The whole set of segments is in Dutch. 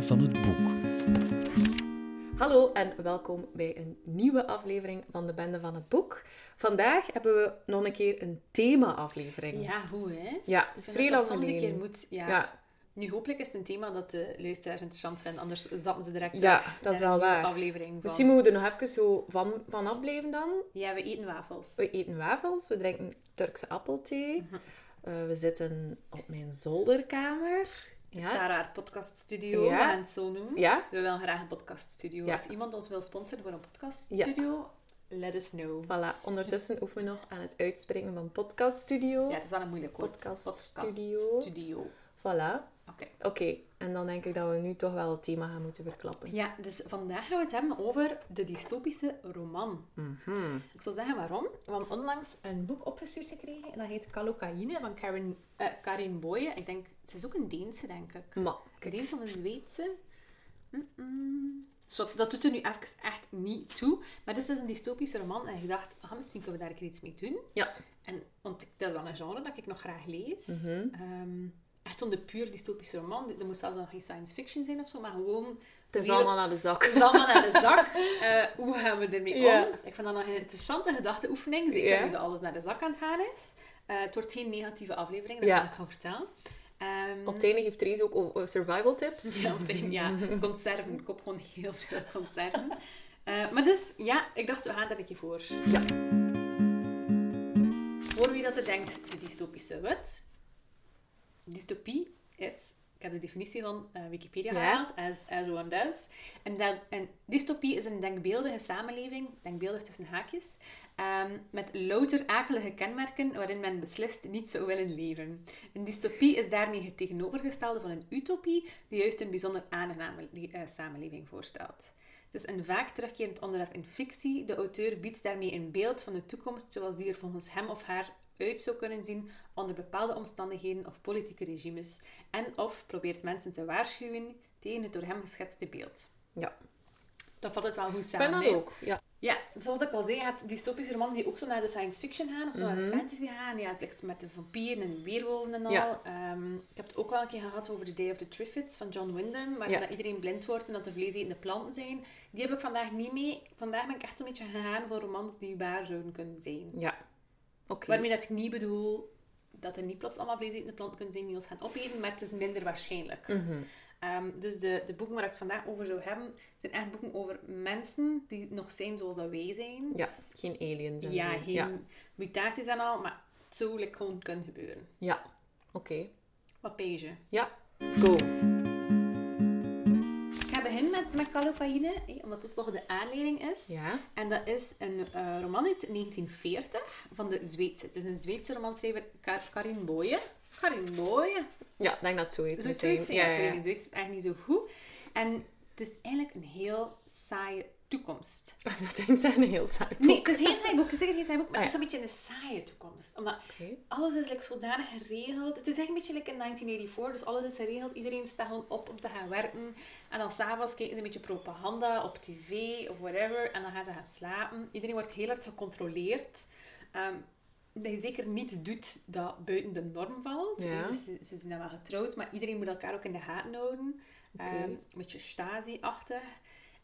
Van het Boek. Hallo en welkom bij een nieuwe aflevering van de Bende van het Boek. Vandaag hebben we nog een keer een thema-aflevering. Ja, hoe hè? Ja, het is vrij dat lang soms een keer geleden. moet. Ja. Ja, Nu hopelijk is het een thema dat de luisteraars interessant vinden, anders zappen ze direct Ja, dat is naar wel een nieuwe waar. aflevering van. misschien moeten we er nog even zo van, vanaf blijven dan. Ja, we eten wafels. We eten wafels, we drinken Turkse appelthee. Mhm. Eh, we zitten op mijn zolderkamer. Ja, Sarah, haar podcaststudio, Ja. het zo noemen. ja We willen graag een podcaststudio. Ja. Als iemand ons wil sponsoren voor een podcaststudio, let us know. voilà. Ondertussen oefenen we nog aan het uitspreken van podcaststudio. Ja, het is wel een moeilijk woord. Podcaststudio. Podcaststudio. Voilà. Oké. Oké, en dan denk ik dat we nu toch wel het thema gaan moeten verklappen. Ja, dus vandaag gaan we het hebben over de dystopische roman. Mhm. Ik zal zeggen waarom. Want onlangs een boek opgestuurd gekregen. En dat heet Kallocaïne van Karin, eh, Karin Boye. Ik denk, het is ook een Deense, denk ik. Maar, Een Deense of een Zweedse. Dat doet er nu even echt niet toe. Maar dus het is een dystopische roman. En ik dacht, ah, misschien kunnen we daar een keer iets mee doen. ja. En, want dat is wel een genre dat ik nog graag lees. Mhm. Ehm, echt zo'n de puur dystopische roman. Er moet zelfs nog geen science fiction zijn of zo. Maar gewoon Het is allemaal naar de zak. het is allemaal naar de zak. Eh, hoe gaan we ermee om? Ik vind dat nog een interessante gedachteoefening. Zeker nu dat alles naar de zak aan het gaan is. Eh, het wordt geen negatieve aflevering, dat Ja. kan ik gaan vertellen. Ehm, Op het einde heeft Therese ook survival tips. ja, op het einde, ja. Conserven. Ik koop gewoon heel veel conserven. Eh, maar dus, ja, ik dacht, we gaan daar een keer voor. Ja. Voor wie dat er denkt, de dystopische wet. Dystopie is, ik heb de definitie van eh, Wikipedia gehaald, as, as one does. En, dystopie is een denkbeeldige samenleving, denkbeeldig tussen haakjes, ehm, met louter akelige kenmerken waarin men beslist niet zou willen leven. Een dystopie is daarmee het tegenovergestelde van een utopie, die juist een bijzonder aangename eh, samenleving voorstelt. Het is een vaak terugkerend onderwerp in fictie. De auteur biedt daarmee een beeld van de toekomst zoals die er volgens hem of haar uit zou kunnen zien onder bepaalde omstandigheden of politieke regimes. En of probeert mensen te waarschuwen tegen het door hem geschetste beeld. Ja. Dat vat het wel goed Ik samen. vind dat ook. Ja. Ja, zoals ik al zei, je hebt dystopische romans die ook zo naar de science fiction gaan, of zo naar de fantasy gaan. Ja, het ligt met de vampieren en weerwolven en al. Ja. Ehm, ik heb het ook wel een keer gehad over The Day of the Triffids van John Wyndham, waarin Ja. dat iedereen blind wordt en dat er vleesetende planten zijn. Die heb ik vandaag niet mee. Vandaag ben ik echt een beetje gegaan voor romans die waar zouden kunnen zijn. Ja. Oké. Waarmee dat ik niet bedoel dat er niet plots allemaal vleesetende planten kunnen zijn die ons gaan opeten, maar het is minder waarschijnlijk. Mhm. Ehm, dus de, de boeken waar ik het vandaag over zou hebben, zijn echt boeken over mensen die nog zijn zoals dat wij zijn. Ja, Dus geen aliens en ja, geen Ja. mutaties en al, maar het zou like, gewoon kunnen gebeuren. Ja. Oké. Wat pees je? Ja. Go. Met, hè, omdat het toch de aanleiding is. Ja. En dat is een eh, roman uit 1940 van de Zweedse. Het is een Zweedse romanschrijver Kar- Karin Boye. Karin Boye. Ja, ik denk dat het zoiets Zo moet zoiets, ja, Ja, sorry, Zweeds is echt niet zo goed. En het is eigenlijk een heel saaie toekomst. Dat denk ik zijn een heel saai boek. Nee, het is geen saai boek. Het is zeker geen saai boek, maar Ah, het is een beetje een saaie toekomst. Omdat alles is like, zodanig geregeld. Het is echt een beetje like in 1984, dus alles is geregeld. Iedereen staat gewoon op om te gaan werken. En dan s'avonds kijken ze een beetje propaganda op tv of whatever. En dan gaan ze gaan slapen. Iedereen wordt heel hard gecontroleerd. Ehm, dat je zeker niets doet dat buiten de norm valt. Ja. Dus ze, ze zijn dan wel getrouwd, maar iedereen moet elkaar ook in de gaten houden. Ehm, een beetje Stasi-achtig.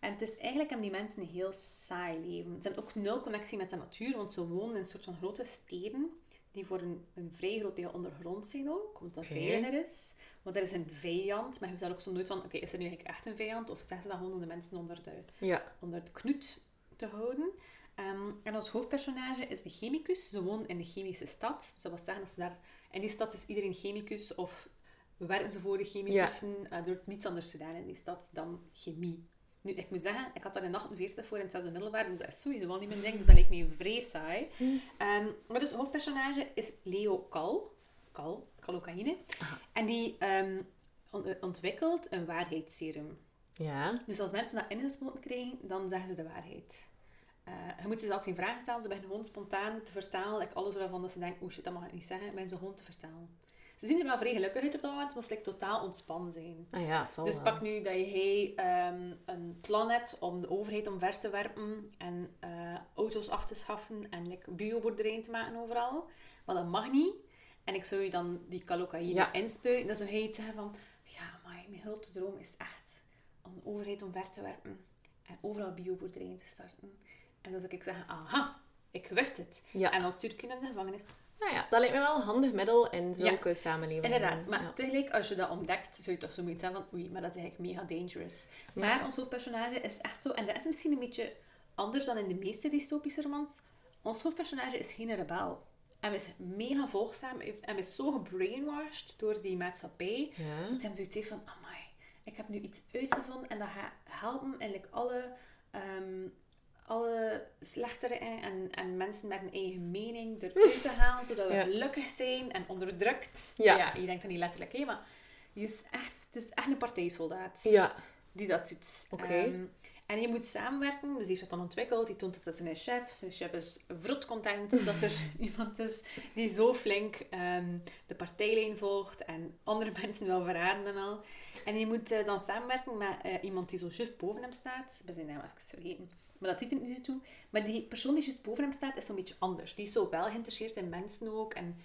En het is eigenlijk aan die mensen een heel saai leven. Ze hebben ook nul connectie met de natuur, want ze wonen in een soort van grote steden die voor een, een vrij groot deel ondergrond zijn ook, omdat dat Oké. veiliger is. Want er is een vijand, maar je daar ook zo nooit van, oké, is er nu eigenlijk echt een vijand? Of zeggen ze dat gewoon om de mensen onder de, Ja. onder de knoet te houden? Ehm, en ons hoofdpersonage is de chemicus. Ze wonen in de chemische stad. Dus dat wil zeggen dat ze daar... In die stad is iedereen chemicus of werken ze voor de chemicussen. Eh, er wordt niets anders gedaan in die stad dan chemie. Nu, ik moet zeggen, ik had daar in 48 voor in het zesde middelbaar, dus dat is sowieso wel niet mijn ding. Dus dat lijkt me vrij saai. Ehm, maar dus het hoofdpersonage is Leo Kal. Kal, Kallocaïne. Aha. En die ehm, eh, ontwikkelt een waarheidsserum. Ja. Dus als mensen dat ingespoten krijgen, dan zeggen ze de waarheid. Eh, je moet ze zelfs geen vragen stellen. Ze beginnen gewoon spontaan te vertalen. Like alles waarvan dat ze denken, oeh shit, dat mag ik niet zeggen. Beginnen ze gewoon te vertalen. Ze zien er wel vrij gelukkig uit op dat moment, maar ze lijkt totaal ontspannen zijn. Ah ja, het zal Dus wel. pak nu dat je ehm, een plan hebt om de overheid omver te werpen en eh, auto's af te schaffen en like, bioboerderijen te maken overal. Maar dat mag niet. En ik zou je dan die kallocaïne Ja. inspuiten. Dan zou hij iets zeggen van, ja, maar mijn grote droom is echt aan de overheid omver te werpen en overal bioboerderijen te starten. En dan zou ik zeggen, aha, ik wist het. Ja. En dan stuur ik je naar de gevangenis. Nou ja, dat lijkt me wel een handig middel in zulke samenlevingen. Inderdaad, maar Ja. tegelijk, als je dat ontdekt, zou je toch zoiets hebben van, oei, maar dat is eigenlijk mega dangerous. Ja. Maar ons hoofdpersonage is echt zo, en dat is misschien een beetje anders dan in de meeste dystopische romans. Ons hoofdpersonage is geen rebel. Hij is mega volgzaam en is zo gebrainwashed door die maatschappij, Ja. dat hij zoiets heeft van, amai, ik heb nu iets uitgevonden en dat gaat helpen en like, alle, ehm, alle slechtere en, en mensen met een eigen mening eruit te halen, zodat we Ja. gelukkig zijn en onderdrukt. Ja. je denkt dat niet letterlijk, hè, maar die is echt, het is echt een partijsoldaat Ja. die dat doet. Ehm, en je moet samenwerken, dus hij heeft dat dan ontwikkeld. Die toont het aan zijn chef. Zijn chef is vrot content dat er iemand is die zo flink ehm, de partijlijn volgt en andere mensen wil verraden en al. En je moet eh, dan samenwerken met eh, iemand die zo juist boven hem staat. Ik ben zijn naam even vergeten. Maar dat doet er niet zo toe. Maar die persoon die juist boven hem staat, is zo'n beetje anders. Die is zo wel geïnteresseerd in mensen ook. En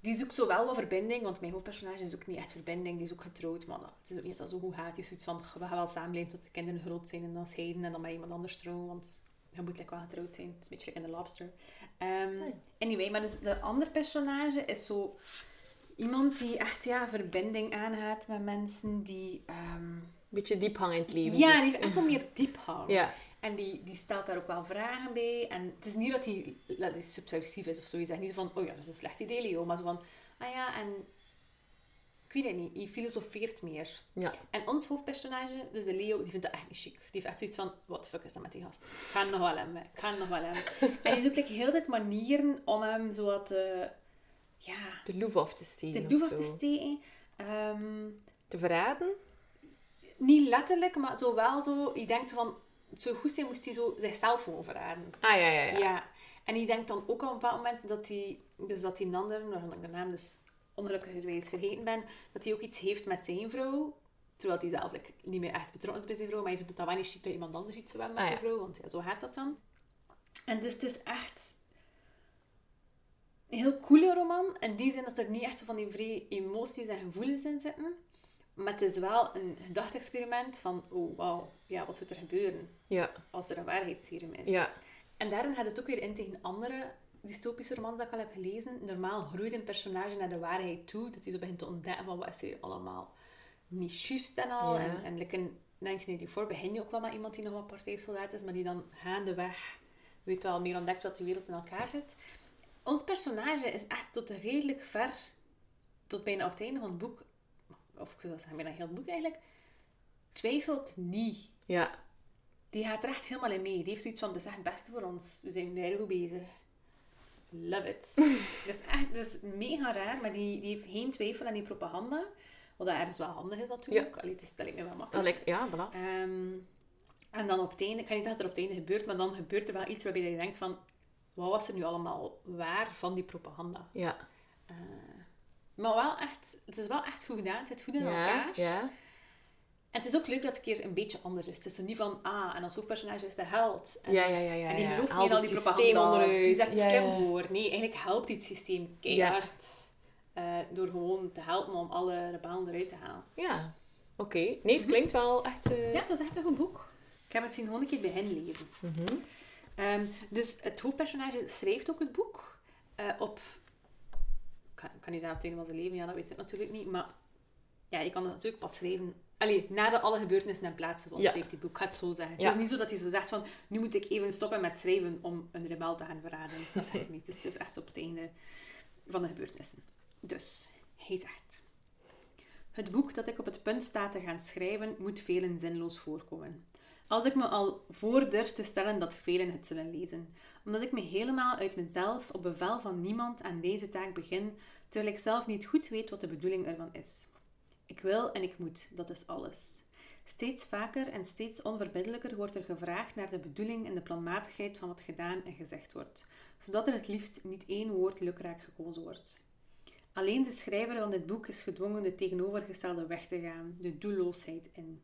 die zoekt zo wel wat verbinding, want mijn hoofdpersonage is ook niet echt verbinding. Die is ook getrouwd, maar het is ook niet dat zo goed gaat. Die is zoiets van, we gaan wel samenleven tot de kinderen groot zijn en dan scheiden en dan met iemand anders trouwen, want je moet like wel getrouwd zijn. Het is een beetje in de lobster. Nee. Anyway, maar dus de andere personage is zo iemand die echt ja, verbinding aangaat met mensen die... ehm, Beetje diep hangend leven. ja, die heeft echt zo meer diep hang. Ja. En die, die stelt daar ook wel vragen bij. En het is niet dat hij, dat hij subversief is of zo. Je zegt niet van, oh ja, dat is een slecht idee, Leo. Maar zo van, ah ja, en... Ik weet het niet. Je filosofeert meer. Ja. En ons hoofdpersonage, dus de Leo, die vindt dat echt niet chic. Die heeft echt zoiets van, what the fuck is dat met die gast? Ik ga hem nog wel hebben. Ik ga hem nog wel hebben. en die zoekt like, heel dit manieren om hem zo wat... eh, ja, De loef af te steken. de of loef af zo. te steken. Te verraden? niet letterlijk, maar zo wel zo... Je denkt zo van... Zou goed zijn moest hij zo zichzelf gewoon verraden. Ah, ja, ja, ja. Ja. En die denkt dan ook op een bepaald moment dat hij, dus dat die een ander, waarvan ik de naam dus ongelukkigerwijs vergeten ben, dat hij ook iets heeft met zijn vrouw. Terwijl hij zelf like, niet meer echt betrokken is bij zijn vrouw, maar hij vindt het dan wel niet chic dat iemand anders iets hebben met Ah, zijn vrouw, want ja, zo gaat dat dan. En dus het is echt een heel coole roman, in die zin dat er niet echt zo van die vrije emoties en gevoelens in zitten. Maar het is wel een gedachte-experiment van, oh wauw, ja, wat zou er gebeuren? Ja. als er een waarheidsserum is. Ja. En daarin gaat het ook weer in tegen andere dystopische romans dat ik al heb gelezen. Normaal groeit een personage naar de waarheid toe, dat hij zo begint te ontdekken van wat is er hier allemaal niet juist en al. Ja. En, en like in 1984 begin je ook wel met iemand die nog wat partijsoldaat is, maar die dan gaandeweg weet wel meer ontdekt wat die wereld in elkaar zit. Ons personage is echt tot redelijk ver, tot bijna op het einde van het boek, of ik zou zeggen bijna heel het boek eigenlijk, twijfelt niet Ja. die gaat er echt helemaal in mee. Die heeft zoiets van, dit is echt het beste voor ons. We zijn daar goed bezig. Love it. dat, is echt, dat is mega raar, maar die, die heeft geen twijfel aan die propaganda. Wat dat ergens wel handig is natuurlijk. Allee, het is, dat lijkt me wel makkelijk. Ja, voilà. Ehm, en dan op het einde, ik ga niet zeggen dat er op het einde gebeurt, maar dan gebeurt er wel iets waarbij je denkt van, wat was er nu allemaal waar van die propaganda? Ja. Eh, maar wel echt, het is wel echt goed gedaan. Het zit goed in Ja. elkaar. Ja. En het is ook leuk dat het een keer een beetje anders is. Het is zo niet van, ah, en als hoofdpersonage is de held. En, Ja, ja, ja, ja. en die gelooft niet in al die propaganda. onderuit. Die zegt Ja, slim voor. Nee, eigenlijk helpt dit systeem keihard. eh, door gewoon te helpen om alle rebellen eruit te halen. Ja. Oké. Nee, het klinkt wel echt... eh, Ja, het is echt een goed boek. Ik heb het misschien gewoon een keer bij hen lezen. mhm. Ehm, dus het hoofdpersonage schrijft ook het boek eh, op... Kan, kan niet aan het einde van zijn leven, ja, dat weet ik natuurlijk niet. Maar ja, je kan het natuurlijk pas schrijven... Allee, nadat alle gebeurtenissen en plaatsen van Ja. schrijft dit boek. Ik ga het zo zeggen. Ja. Het is niet zo dat hij zo zegt van... Nu moet ik even stoppen met schrijven om een rebel te gaan verraden. Dat zegt hij niet. Dus het is echt op het einde van de gebeurtenissen. Dus, hij zegt... Het boek dat ik op het punt sta te gaan schrijven, moet velen zinloos voorkomen. Als ik me al voor durf te stellen dat velen het zullen lezen, omdat ik me helemaal uit mezelf op bevel van niemand aan deze taak begin, terwijl ik zelf niet goed weet wat de bedoeling ervan is. Ik wil en ik moet, dat is alles. Steeds vaker en steeds onverbiddelijker wordt er gevraagd naar de bedoeling en de planmatigheid van wat gedaan en gezegd wordt, zodat er het liefst niet één woord lukraak gekozen wordt. Alleen de schrijver van dit boek is gedwongen de tegenovergestelde weg te gaan, de doelloosheid in.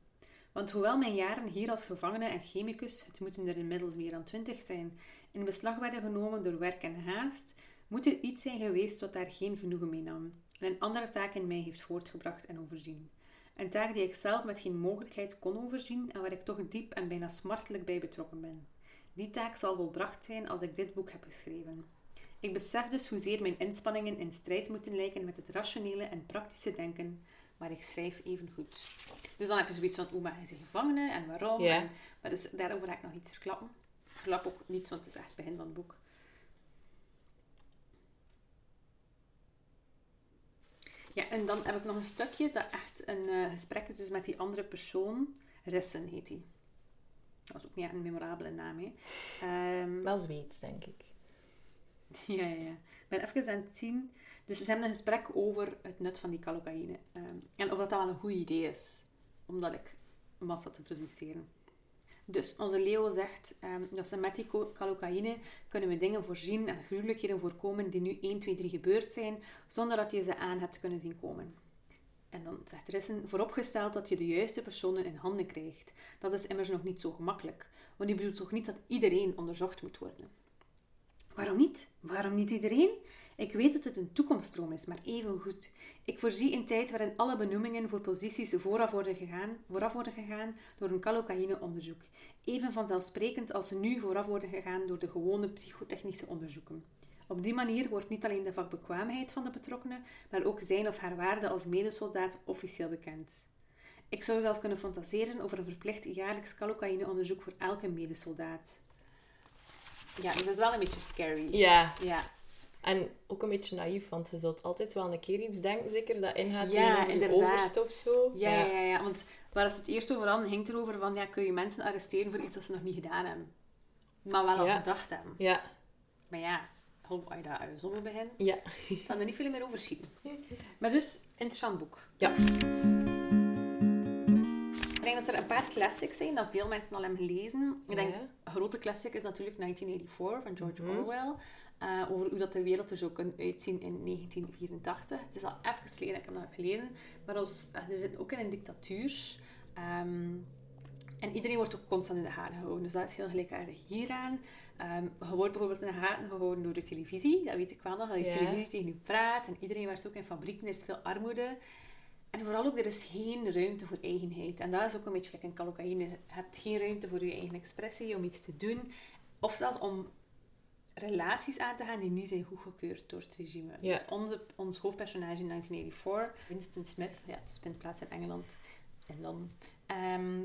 Want hoewel mijn jaren hier als gevangene en chemicus, het moeten er inmiddels meer dan twintig zijn, in beslag werden genomen door werk en haast, moet er iets zijn geweest wat daar geen genoegen mee nam en een andere taak in mij heeft voortgebracht en overzien. Een taak die ik zelf met geen mogelijkheid kon overzien en waar ik toch diep en bijna smartelijk bij betrokken ben. Die taak zal volbracht zijn als ik dit boek heb geschreven. Ik besef dus hoezeer mijn inspanningen in strijd moeten lijken met het rationele en praktische denken, maar ik schrijf even goed. Dus dan heb je zoiets van, hoe mag je ze gevangenen en waarom? Ja. En, maar dus daarover ga ik nog iets verklappen. Ik verklap ook niet, want het is echt het begin van het boek. Ja, en dan heb ik nog een stukje dat echt een eh, gesprek is dus met die andere persoon. Rissen heet die. Dat is ook niet echt een memorabele naam, hè. Ehm, Wel Zweeds, denk ik. ja, ja, ja. Ik ben even aan het zien. Dus ze hebben een gesprek over het nut van die kalocaïne. Ehm, en of dat, dat wel een goed idee is. Omdat ik massa te produceren. Dus onze Leo zegt ehm, dat ze met die kalocaïne kunnen we dingen voorzien en gruwelijkheden voorkomen die nu 1, 2, 3 gebeurd zijn, zonder dat je ze aan hebt kunnen zien komen. En dan zegt Rissen, vooropgesteld dat je de juiste personen in handen krijgt. Dat is immers nog niet zo gemakkelijk. Want die bedoelt toch niet dat iedereen onderzocht moet worden? Waarom niet? Waarom niet iedereen? Ik weet dat het een toekomststroom is, maar even goed. Ik voorzie een tijd waarin alle benoemingen voor posities vooraf worden gegaan, vooraf worden gegaan door een kalocaïne-onderzoek. Even vanzelfsprekend als ze nu vooraf worden gegaan door de gewone psychotechnische onderzoeken. Op die manier wordt niet alleen de vakbekwaamheid van de betrokkenen, maar ook zijn of haar waarde als medesoldaat officieel bekend. Ik zou zelfs kunnen fantaseren over een verplicht jaarlijks kalocaïne-onderzoek voor elke medesoldaat. Ja, dus dat is wel een beetje scary. Ja, Ja, en ook een beetje naïef, want je zult altijd wel een keer iets denken, zeker, dat ingaat Ja, in je inderdaad. overste of zo. ja, ja, ja, ja. Want waar ze het eerst over hadden, ging het erover van, ja, kun je mensen arresteren voor iets dat ze nog niet gedaan hebben. Maar wel al Ja. gedacht hebben. Ja, Maar ja, hoe als je dat uit je zon begint, ja. dan er niet veel meer over schieten. Maar dus, interessant boek. Ja. Ik denk dat er een paar classics zijn dat veel mensen al hebben gelezen. Ik denk, een grote classic is natuurlijk 1984 van George Mhm. Orwell. Eh, over hoe dat de wereld er zou kunnen uitzien in 1984. Het is al even geleden dat ik hem nog heb gelezen. Maar ons, eh, we zitten ook in een dictatuur. Ehm, en iedereen wordt ook constant in de gaten gehouden. Dus dat is heel gelijkaardig hieraan. Ehm je wordt bijvoorbeeld in de gaten gehouden door de televisie. Dat weet ik wel nog. Dat de Ja. televisie tegen je praat. En iedereen werkt ook in fabrieken. Er is veel armoede. En vooral ook, er is geen ruimte voor eigenheid. En dat is ook een beetje like in kalocaïne. Je hebt geen ruimte voor je eigen expressie, om iets te doen. Of zelfs om relaties aan te gaan die niet zijn goedgekeurd door het regime. Ja. Dus onze, ons hoofdpersonage in 1984, Winston Smith, ja, het vindt plaats in Engeland, in Londen. Ehm,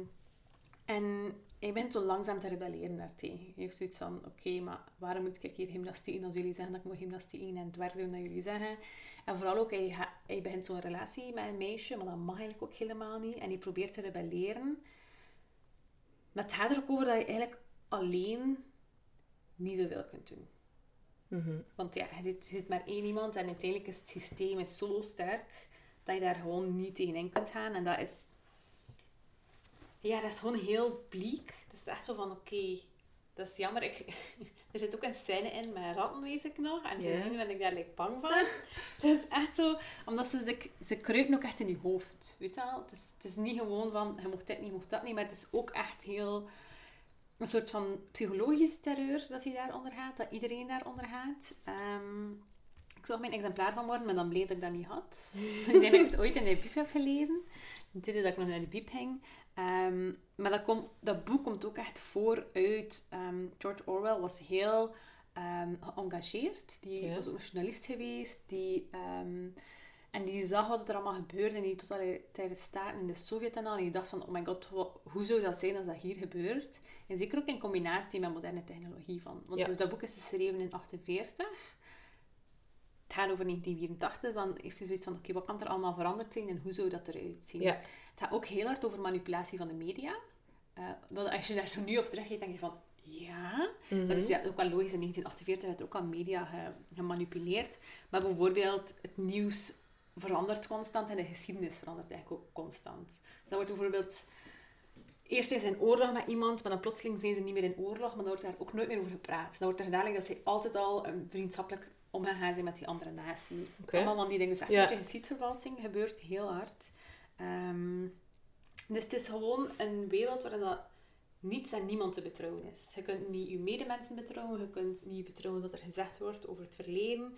en hij bent zo langzaam te rebelleren daartegen. Hij heeft zoiets van, oké, maar waarom moet ik hier gymnastiek doen als jullie zeggen dat ik moet gymnastiek doen en het werk doen dat jullie zeggen? En vooral ook, hij, hij begint zo'n relatie met een meisje, maar dat mag eigenlijk ook helemaal niet. En hij probeert te rebelleren. Maar het gaat er ook over dat je eigenlijk alleen niet zoveel kunt doen. Mhm. Want ja, je zit, maar één iemand en uiteindelijk is het systeem is zo sterk dat je daar gewoon niet tegenin kunt gaan. En dat is... Ja, dat is gewoon heel bleek. Het is echt zo van, oké, dat is jammer. Ik, er zit ook een scène in met ratten, weet ik nog. En Ja. sindsdien ben ik daar like, bang van. het is echt zo... Omdat ze, ze, ze kruipen ook echt in je hoofd, weet je wel? Het is, het is niet gewoon van, je mocht dit niet, je mocht dat niet. Maar het is ook echt heel... Een soort van psychologische terreur dat hij daar ondergaat. Dat iedereen daar ondergaat. Ehm, ik zag mijn exemplaar van worden, maar dan bleek dat ik dat niet had. ik denk dat ik het ooit in de biep heb gelezen. De tijd dat ik nog naar de biep ging. Ehm, maar dat, komt, dat boek komt ook echt vooruit. ehm, George Orwell was heel ehm, geëngageerd. Die Ja. was ook een journalist geweest. Die, en die zag wat er allemaal gebeurde in die totalitaire staten in de Sovjet en al. En die dacht van, oh my god, wat- hoe zou dat zijn als dat hier gebeurt? En zeker ook in combinatie met moderne technologie. Van. Want Ja. dus dat boek is geschreven in 48 het gaat over 1984, dan heeft hij zoiets van, oké, wat kan er allemaal veranderd zijn en hoe zou dat eruit zien? Ja. Het gaat ook heel hard over manipulatie van de media. Eh, want als je daar zo nu op teruggeeft, denk je van, ja. Mhm. Maar dus ja, ook wel logisch, in 1948 werd er ook al media ge- gemanipuleerd. Maar bijvoorbeeld het nieuws verandert constant en de geschiedenis verandert eigenlijk ook constant. Dan wordt bijvoorbeeld... Eerst zijn ze in oorlog met iemand, maar dan plotseling zijn ze niet meer in oorlog, maar dan wordt daar ook nooit meer over gepraat. Dan wordt er gedaan dat ze altijd al um, vriendschappelijk omgegaan zijn met die andere natie. Oké. Allemaal van die dingen. Dus echt Ja. een beetje geschiedvervalsing gebeurt heel hard. Ehm, dus het is gewoon een wereld waarin dat niets en niemand te betrouwen is. Je kunt niet je medemensen betrouwen, je kunt niet betrouwen wat er gezegd wordt over het verleden.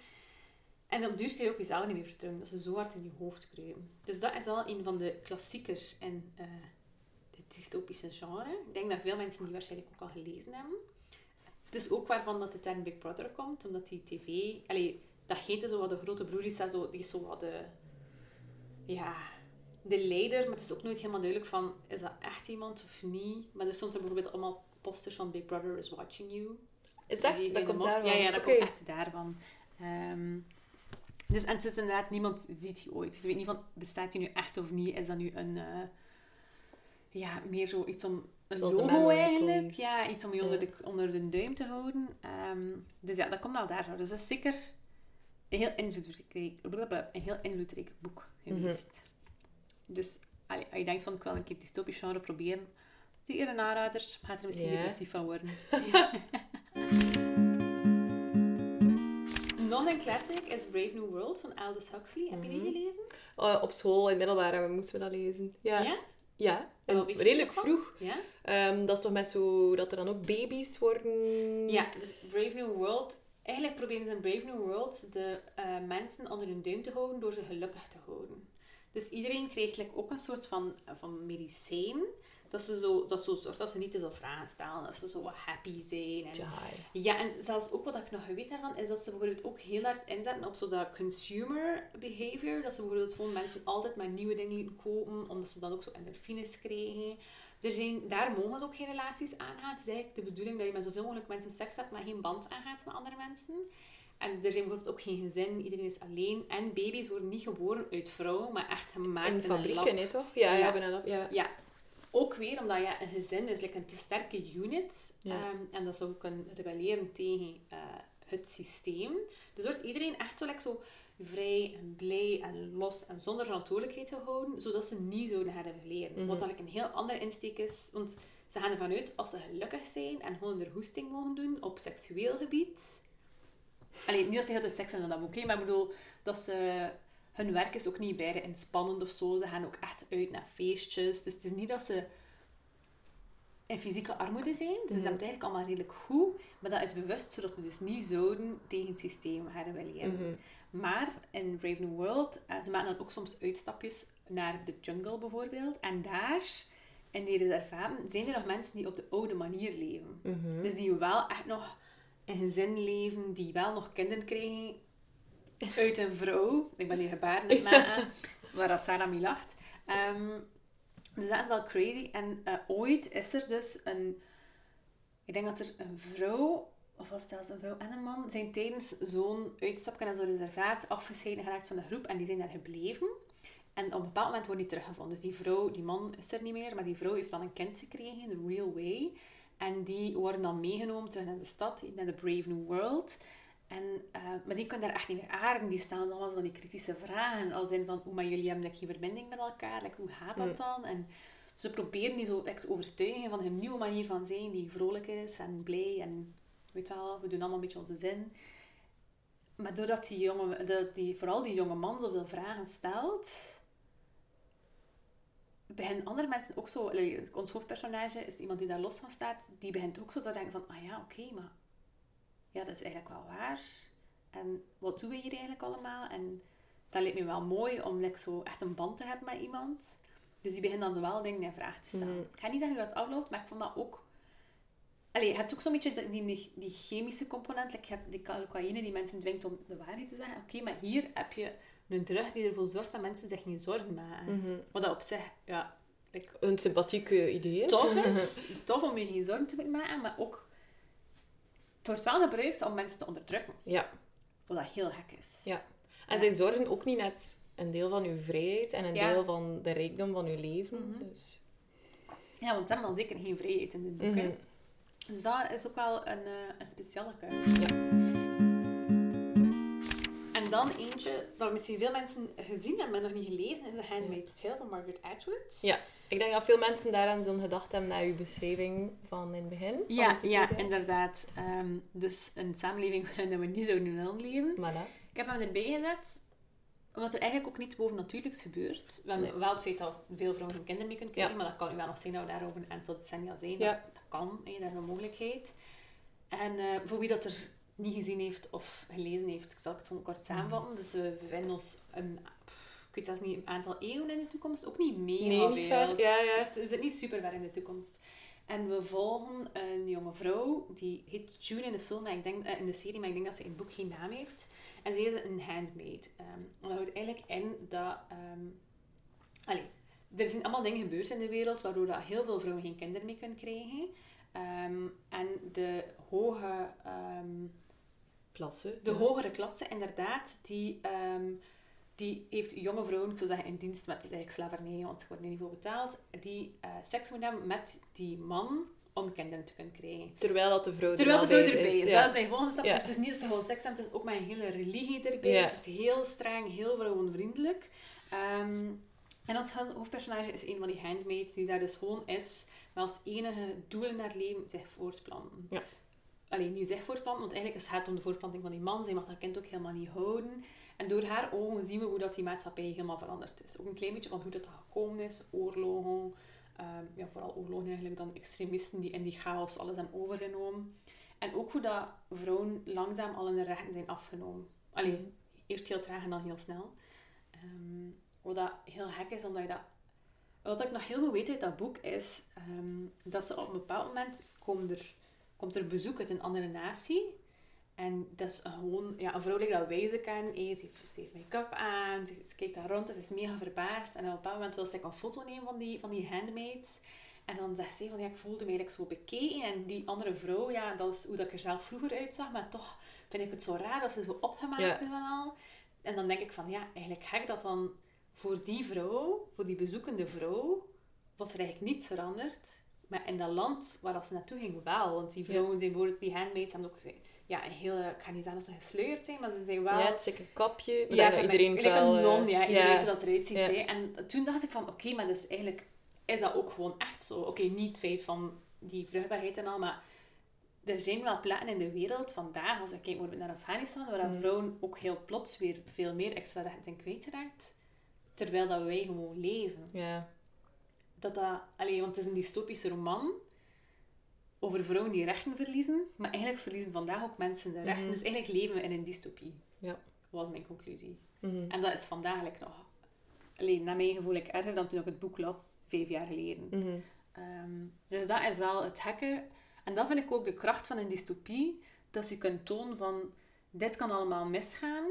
En op duur kun je ook jezelf niet meer vertrouwen. Dat ze zo hard in je hoofd kruipen. Dus dat is al een van de klassiekers in uh, het dystopische genre. Ik denk dat veel mensen die waarschijnlijk ook al gelezen hebben. Het is ook waarvan dat de term Big Brother komt, omdat die tv... Allee, dat heet zo wat de grote broer is, dat zo, die is zo wat de... Ja, de leider, maar het is ook nooit helemaal duidelijk van, is dat echt iemand of niet? Maar er stond er bijvoorbeeld allemaal posters van Big Brother is watching you. Is dat? Die, dat komt daarvan? Ja, ja, dat komt echt daarvan. Um, dus, en het is inderdaad, niemand ziet je ooit. Dus je weet niet van, bestaat je nu echt of niet? Is dat nu een... Uh, ja, meer zo iets om... Een Zoals logo eigenlijk. Ja, iets om je onder, de, onder de duim te houden. Um, dus ja, dat komt al daarvan. Dus dat is zeker een heel invloedrijk, een heel invloedrijk boek geweest. Mm Dus allee, als je denkt van, ik wil een keer dystopisch genre proberen, zie je een aanrader, gaat er misschien yeah. depressief van worden. Nog een classic is Brave New World van Aldous Huxley. Heb je die mhm. gelezen? Uh, op school, in middelbare, moesten we dat lezen. Ja? Ja, ja. En redelijk vroeg. Ja? Um, dat is toch met zo... Dat er dan ook baby's worden... Ja, dus Brave New World... Eigenlijk proberen ze in Brave New World de uh, mensen onder hun duim te houden door ze gelukkig te houden. Dus iedereen krijgt ook een soort van, van medicijn dat ze zo, dat zo zorgt dat ze niet te veel vragen stellen. Dat ze zo wat happy zijn. En, ja, en zelfs ook wat ik nog weet daarvan, is dat ze bijvoorbeeld ook heel hard inzetten op zo dat consumer behavior. Dat ze bijvoorbeeld gewoon mensen altijd maar nieuwe dingen lieten kopen, omdat ze dan ook zo endorfines krijgen. Er zijn, daar mogen ze ook geen relaties aangaan. Het is eigenlijk de bedoeling dat je met zoveel mogelijk mensen seks hebt, maar geen band aangaat met andere mensen. En er zijn bijvoorbeeld ook geen gezin, iedereen is alleen. En baby's worden niet geboren uit vrouw, maar echt gemaakt in, in fabrieken, nee toch? Ja, ja. Ja, ja. Ook weer omdat ja, een gezin is like een te sterke unit. Ja. Um, en dat zou kunnen rebelleren tegen uh, het systeem. Dus wordt iedereen echt zo, like, zo vrij en blij en los en zonder verantwoordelijkheid te houden, zodat ze niet zouden gaan rebelleren. Mm -hmm. Wat eigenlijk een heel andere insteek is. Want ze gaan ervan uit, als ze gelukkig zijn en gewoon hun hoesting mogen doen op seksueel gebied... Alleen, niet dat ze altijd seks hebben in dat boek, maar ik bedoel dat ze hun werk is ook niet bijna inspannend of zo. Ze gaan ook echt uit naar feestjes. Dus het is niet dat ze in fysieke armoede zijn. Ze mm. hebben het eigenlijk allemaal redelijk goed. Maar dat is bewust, zodat ze dus niet zouden tegen het systeem gaan rebelleren. Mm Maar in Brave New World, uh, ze maken dan ook soms uitstapjes naar de jungle bijvoorbeeld. En daar, in die reservaten, zijn er nog mensen die op de oude manier leven. Mhm. Dus die wel echt nog in gezin leven, die wel nog kinderen krijgen uit een vrouw. Ik ben die gebaren aan waar Sarah mee lacht. Um, dus dat is wel crazy. En uh, ooit is er dus een... Ik denk dat er een vrouw, of was het zelfs een vrouw en een man, zijn tijdens zo'n uitstapje naar zo'n reservaat afgescheiden geraakt van de groep. En die zijn daar gebleven. En op een bepaald moment wordt die teruggevonden. Dus die vrouw, die man is er niet meer, maar die vrouw heeft dan een kind gekregen, The Real Way. En die worden dan meegenomen terug naar de stad, naar de Brave New World. En, uh, maar die kunnen daar echt niet meer aarden. Die stellen allemaal van die kritische vragen. Al zijn van, hoe maar jullie hebben geen verbinding met elkaar. Like, hoe gaat dat mm. dan? En ze proberen die zo like, te overtuigen van hun nieuwe manier van zijn. Die vrolijk is en blij. En weet wel, we doen allemaal een beetje onze zin. Maar doordat die jonge, dat die, vooral die jonge man zoveel vragen stelt... Beginnen andere mensen ook zo... Like, ons hoofdpersonage is iemand die daar los van staat. Die begint ook zo te denken van... Ah ja, oké, maar ja, dat is eigenlijk wel waar. En wat doen we hier eigenlijk allemaal? En dat lijkt me wel mooi om like, zo echt een band te hebben met iemand. Dus die begint dan zowel dingen in vraag te stellen. Mhm. Ik ga niet zeggen hoe dat afloopt, maar ik vond dat ook... Allee, je hebt ook zo'n beetje die, die, chemische component. Like, je hebt die cocaïne die mensen dwingt om de waarheid te zeggen. Oké, maar hier heb je een drug die ervoor zorgt dat mensen zich geen zorgen maken. Mm Wat dat op zich, ja... Like, een sympathieke idee is. Tof is. tof om je geen zorgen te maken, maar ook het wordt wel gebruikt om mensen te onderdrukken. Ja. Wat dat heel gek is. Ja. En zij zorgen ook niet net een deel van uw vrijheid en een deel van de rijkdom van uw leven. Mhm. dus. Ja, want ze hebben dan zeker geen vrijheid in dit boek. Mm Dus dat is ook wel een, uh, een speciale Ja. En dan eentje dat misschien veel mensen gezien hebben, maar nog niet gelezen, is The Handmaid's Tale van Margaret Atwood. Ja. Ik denk dat veel mensen daaraan zo'n gedacht hebben naar uw beschrijving van in het begin. Ja, ja inderdaad. Um, dus een samenleving waarin we niet zouden willen leven. Voilà. Ik heb hem erbij gezet, omdat er eigenlijk ook niets bovennatuurlijks gebeurt. We hebben wel het feit dat veel vrouwen hun kinderen mee kunnen krijgen, maar dat kan u wel nog zien dat we daarover een aantal decennia zijn. Ja. Dat, kan, hè, dat is een mogelijkheid. En uh, voor wie dat er niet gezien heeft of gelezen heeft. Ik zal het gewoon kort samenvatten. Dus we bevinden ons een, ik weet zelfs niet, een aantal eeuwen in de toekomst. Ook niet mega Nee, niet ver. Ja, ja. We zitten niet super ver in de toekomst. En we volgen een jonge vrouw, die heet June in de film, maar ik denk, eh, in de serie, maar ik denk dat ze in het boek geen naam heeft. En ze is een handmaid. Ehm, dat houdt eigenlijk in dat... allee, er zijn allemaal dingen gebeurd in de wereld waardoor dat heel veel vrouwen geen kinderen meer kunnen krijgen. Ehm, en de hoge... Klasse. de ja. hogere klasse, inderdaad, die, ehm, die heeft jonge vrouwen, ik zou zeggen in dienst, maar het is eigenlijk slavernij, want ze worden niet voor betaald, die eh, seks moeten hebben met die man om kinderen te kunnen krijgen. Terwijl dat de vrouw er Terwijl de vrouw bij erbij is. Ja. Dat is mijn volgende stap. Ja. Dus het is niet dat ze gewoon seks hebben, het is ook met een hele religie erbij. Het is heel streng, heel vrouwenvriendelijk. Ehm, en ons hoofdpersonage is een van die handmaids die daar dus gewoon is, maar als enige doel in haar leven zich voortplanten. Ja. Alleen niet zich voortplanten, want eigenlijk is het om de voortplanting van die man. Zij mag dat kind ook helemaal niet houden. En door haar ogen zien we hoe dat die maatschappij helemaal veranderd is. Ook een klein beetje van hoe dat gekomen is, oorlogen. ehm, ja, vooral oorlogen eigenlijk, dan extremisten die in die chaos alles hebben overgenomen. En ook hoe dat vrouwen langzaam al hun rechten zijn afgenomen. Alleen, eerst heel traag en dan heel snel. Ehm, wat dat heel gek is, omdat je dat... Wat ik nog heel goed weet uit dat boek is ehm, dat ze op een bepaald moment komen er, komt er bezoek uit een andere natie. En dat is gewoon ja, een vrouw die dat wij ze kennen. eh, Ze heeft, make-up aan, ze, ze kijkt daar rond, ze is mega verbaasd. En op een bepaald moment wil ze like, een foto nemen van die, van die handmaids. En dan zegt ze van, ja, ik voelde me eigenlijk zo bekeken. En die andere vrouw, ja, dat is hoe dat ik er zelf vroeger uitzag. Maar toch vind ik het zo raar dat ze zo opgemaakt Ja. is en al. En dan denk ik van, ja, eigenlijk gek dat dan voor die vrouw, voor die bezoekende vrouw, was er eigenlijk niets veranderd. Maar in dat land waar dat ze naartoe ging wel. Want die vrouwen, die, die handmaids, hebben ook ja, een hele, ik ga niet zeggen dat ze gesleurd zijn, maar ze zijn wel... Ja, het is een kapje. Ja, iedereen wel... een eh, non, ja. Iedereen weet hoe dat eruit ziet. Hè. En toen dacht ik van, oké, maar dus eigenlijk is dat ook gewoon echt zo. Oké, niet het feit van die vruchtbaarheid en al, maar er zijn wel plekken in de wereld vandaag, als we kijken bijvoorbeeld naar Afghanistan, waar Mm. vrouwen ook heel plots weer veel meer extra rechten zijn kwijtgeraakt, terwijl dat wij gewoon leven. Ja. Dat dat, allee, want het is een dystopische roman over vrouwen die rechten verliezen, maar eigenlijk verliezen vandaag ook mensen de rechten. Mhm. Dus eigenlijk leven we in een dystopie. Ja. was mijn conclusie. Mhm. En dat is vandaag nog... Alleen, naar mijn gevoel, like, erger dan toen ik het boek las, vijf jaar geleden. Ehm, dus dat is wel het gekke. En dat vind ik ook de kracht van een dystopie. Dat je kunt tonen van, dit kan allemaal misgaan.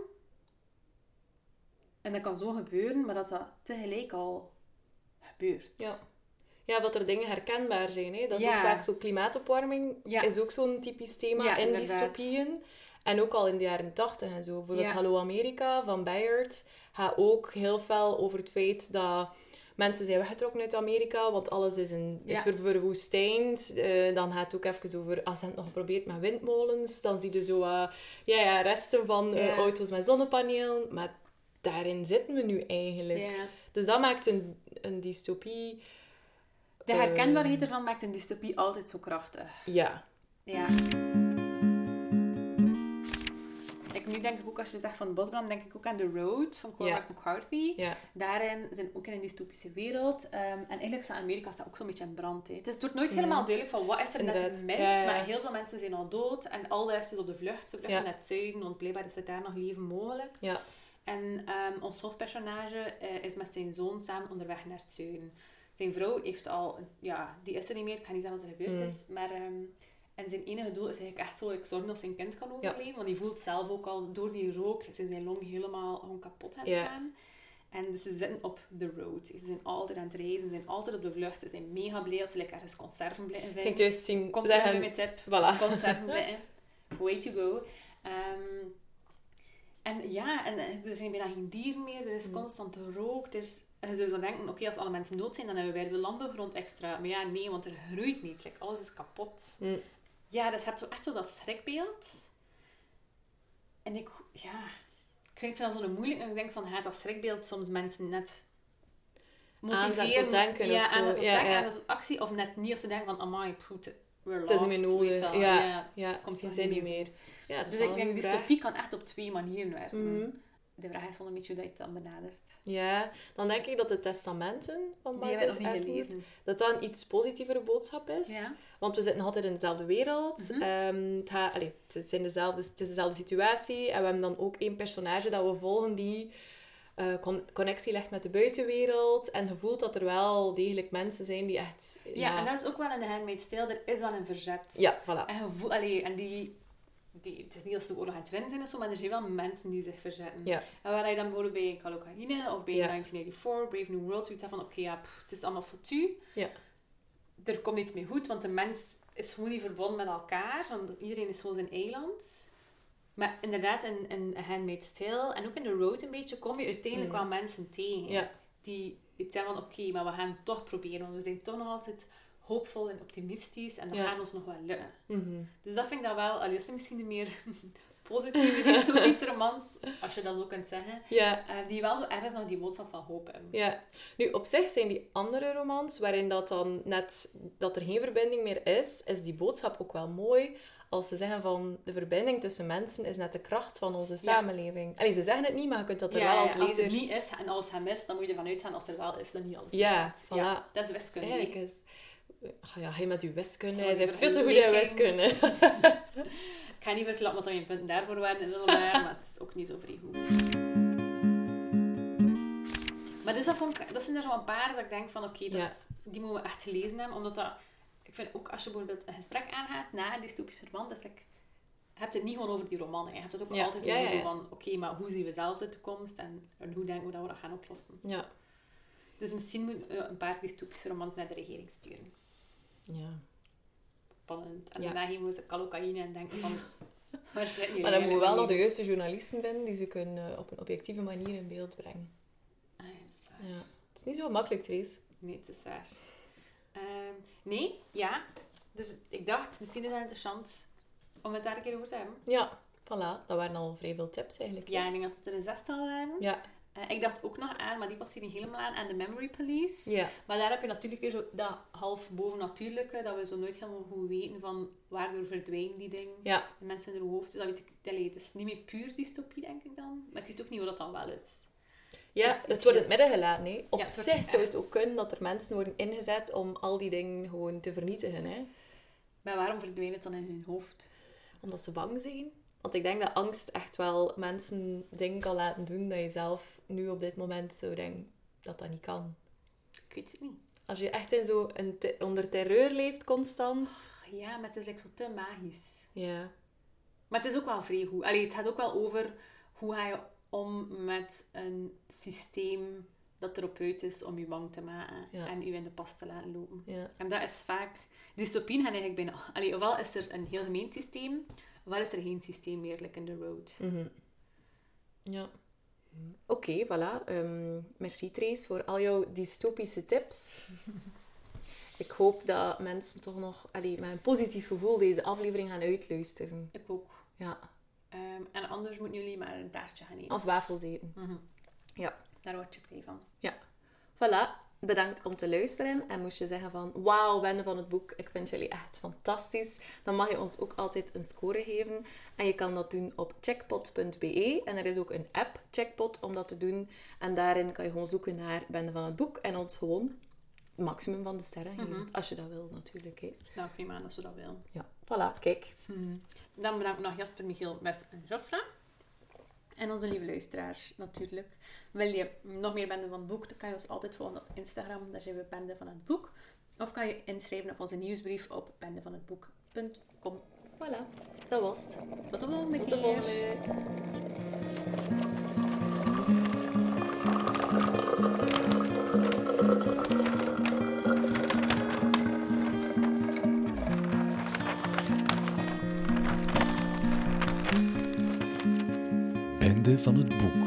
En dat kan zo gebeuren, maar dat dat tegelijk al gebeurt. Ja. Ja, dat er dingen herkenbaar zijn. Hè. Dat is Ja. ook vaak zo klimaatopwarming. Ja. Is ook zo'n typisch thema Ja, in inderdaad. dystopieën. En ook al in de jaren tachtig en zo. Bijvoorbeeld. Hallo Amerika van Bayard gaat ook heel fel over het feit dat mensen zijn weggetrokken uit Amerika, want alles is, een, is verwoestijnd. Eh, dan gaat het ook even over, als ze het nog geprobeerd met windmolens, dan zie je zo eh, ja, ja, resten van Ja. auto's met zonnepanelen. Maar daarin zitten we nu eigenlijk. Dus dat maakt een, een dystopie... De Ehm. herkenbaarheid ervan maakt een dystopie altijd zo krachtig. Ja. Ja. Ik, nu denk ik ook, als je zegt van Bosbrand, denk ik ook aan The Road van Cormac McCarthy. Ja. Daarin zijn ook in een dystopische wereld. ehm, en eigenlijk staat Amerika staat ook zo'n beetje in brand. Hè. Het, is, het wordt nooit helemaal duidelijk van wat is er net mis. Maar heel veel mensen zijn al dood. En al de rest is op de vlucht. Ze vluchten naar het zuiden, want blijkbaar is er daar nog leven mogelijk. Ja. En ehm, ons hoofdpersonage eh, is met zijn zoon samen onderweg naar het zuiden. Zijn vrouw heeft al... Ja, die is er niet meer. Ik ga niet zeggen wat er gebeurd Mm. is. Maar... ehm, en zijn enige doel is eigenlijk echt zo like, zorgen dat zijn kind kan overleven. Want die voelt zelf ook al door die rook zijn zijn long helemaal gewoon kapot aan het gaan. En dus ze zitten op the road. Ze zijn altijd aan het reizen, ze zijn altijd op de vlucht. Ze zijn mega blij als ze like, ergens conserven blijven Ik vinden. denk juist zien... Komt zeggen- met mijn tip. Voilà. Conserven blijven. Way to go. Ehm, en ja, en eh, er zijn bijna geen dieren meer. Er is Mm. constant rook. Er is, je zou zo denken, oké, als alle mensen dood zijn, dan hebben wij de landbouwgrond extra. Maar ja, nee, want er groeit niet. Like, alles is kapot. Mm. Ja, dus je hebt zo echt zo dat schrikbeeld. En ik, ja, ik vind het zo'n moeilijk. En ik denk van, gaat dat schrikbeeld soms mensen net motiveren? tot denken ja, of zo. aanzet tot Ja, denken, ja. actie. Of net niet als ze denken van, amai, put, we're Het lost. is niet meer weet nodig. wel. Ja, ja. ja, komt niet meer. Ja, dat Dus ik denk, dystopie kan echt op twee manieren werken. Mhm. de vraag is wel een beetje hoe dat je het dan benadert. Ja, dan denk ik dat de testamenten van Die hebben we Margaret nog niet Atwood, gelezen. dat dat een iets positievere boodschap is. Ja. Want we zitten nog altijd in dezelfde wereld. Ehm, het, gaat- het, zijn dezelfde, het is dezelfde situatie. En we hebben dan ook één personage dat we volgen die eh, con- connectie legt met de buitenwereld. En je voelt dat er wel degelijk mensen zijn die echt... Ja, en dat is ook wel in de Handmaid's Tale. Er is wel een verzet. Ja, voilà. En, allee, en die, die... Het is niet als ze oorlog aan het winnen zijn of zo, maar er zijn wel mensen die zich verzetten. Ja. En waar je dan bijvoorbeeld bij Kalokahine of bij Ja. 1984, Brave New World, zoiets van, oké, ja, pff, het is allemaal foutu. Ja. Er komt niets meer goed, want de mens is gewoon niet verbonden met elkaar. Want iedereen is gewoon zijn eiland. Maar inderdaad, in, in Handmaid's Tale en ook in The Road een beetje, kom je uiteindelijk Mm. wel mensen tegen. Ja. Die iets zeggen van, oké, maar we gaan het toch proberen. Want we zijn toch nog altijd hoopvol en optimistisch. En dat Ja. gaat ons nog wel lukken. Mhm. Dus dat vind ik dat wel, al is misschien een meer positieve dystopische romans, als je dat zo kunt zeggen, Ja. eh, die wel zo ergens nog die boodschap van hoop hebben. Ja, nu op zich zijn die andere romans, waarin dat dan net dat er geen verbinding meer is, is die boodschap ook wel mooi. Als ze zeggen van de verbinding tussen mensen is net de kracht van onze samenleving. Allee, ze zeggen het niet, maar je kunt dat er Ja, wel ja, als als lezer... het niet is en alles hem is, dan moet je ervan uitgaan als er wel is, dan niet alles Ja, bestaat. voilà. dat is wiskunde. Ja, hij met uw wiskunde. Zo Hij die veel te goed in vergelijking. wiskunde. Ik ga niet verklappen wat mijn punten daarvoor waren in middelbaar, maar het is ook niet zo vrij goed. Maar dus dat, vond ik, dat zijn er zo'n paar dat ik denk van oké, Ja. die moeten we echt gelezen hebben. Omdat dat, ik vind ook als je bijvoorbeeld een gesprek aangaat na een dystopische roman, dat is like, je hebt het niet gewoon over die roman. hè. Je hebt het ook Ja. altijd over ja, zo van oké, maar hoe zien we zelf de toekomst en, en hoe denken we dat we dat gaan oplossen. Ja. Dus misschien moeten we een paar dystopische romans naar de regering sturen. Ja. Spannend. En daarna we ze cocaïne en denken van waar zit jullie Maar dan moeten we wel nog de juiste journalisten vinden die ze kunnen eh, op een objectieve manier in beeld brengen. Ah, ja, dat is waar. Ja. Het is niet zo makkelijk, Trace. Nee, het is waar. Ehm, nee, ja. Dus ik dacht, misschien is het interessant om het daar een keer over te hebben. Ja, voilà. Dat waren al vrij veel tips eigenlijk. Ja, ik denk dat het er een zestal waren. Ja. Eh, ik dacht ook nog aan, maar die past hier niet helemaal aan, aan de Memory Police. Ja. Maar daar heb je natuurlijk weer zo dat half bovennatuurlijke, dat we zo nooit helemaal goed weten van waardoor verdwijnen die dingen. Ja. De mensen in hun hoofd. Dus dat weet ik, allee, het is niet meer puur dystopie, denk ik dan. Maar ik weet ook niet wat dat dan wel is. Ja, Dus het wordt in het midden gelaten. Hè. Op Ja, zich zou het ook kunnen dat er mensen worden ingezet om al die dingen gewoon te vernietigen. Hè. Maar waarom verdwijnt het dan in hun hoofd? Omdat ze bang zijn. Want ik denk dat angst echt wel mensen dingen kan laten doen dat je zelf nu op dit moment zou denken dat dat niet kan. Ik weet het niet. Als je echt in zo een te- onder terreur leeft constant. Ja, maar het is like zo te magisch. Ja. Maar het is ook wel vrij goed. Allee, het gaat ook wel over hoe ga je om met een systeem dat erop uit is om je bang te maken Ja. en je in de pas te laten lopen. ja. En dat is vaak... Dystopieën gaan eigenlijk bijna... Allee, ofwel is er een heel gemeen systeem, ofwel is er geen systeem meer, like in The Road. Mhm. Ja. Oké, voilà. Ehm, merci Trace voor al jouw dystopische tips. Ik hoop dat mensen toch nog allee, met een positief gevoel deze aflevering gaan uitluisteren. Ik ook. Ja. Ehm, en anders moeten jullie maar een taartje gaan eten. Of wafels eten. Mhm. Ja. Daar word je blij van. Voilà. Bedankt om te luisteren. En moest je zeggen van, wauw, Bende van het boek, ik vind jullie echt fantastisch. Dan mag je ons ook altijd een score geven. En je kan dat doen op checkpot.be. En er is ook een app, Checkpot, om dat te doen. En daarin kan je gewoon zoeken naar Bende van het boek. En ons gewoon het maximum van de sterren geven. Mhm. Als je dat wil, natuurlijk. Hè. Nou, aan als ze dat wil. Ja, voilà, kijk. Dan bedank ik nog Jasper, Michiel, Wes en Joffra. En onze lieve luisteraars, natuurlijk. Wil je nog meer Bende van het Boek, dan kan je ons altijd volgen op Instagram. Daar zijn we Bende van het Boek. Of kan je inschrijven op onze nieuwsbrief op bendevanhetboek.com. Voilà, dat was het. Tot de volgende Tot de keer. volgende. Van het boek.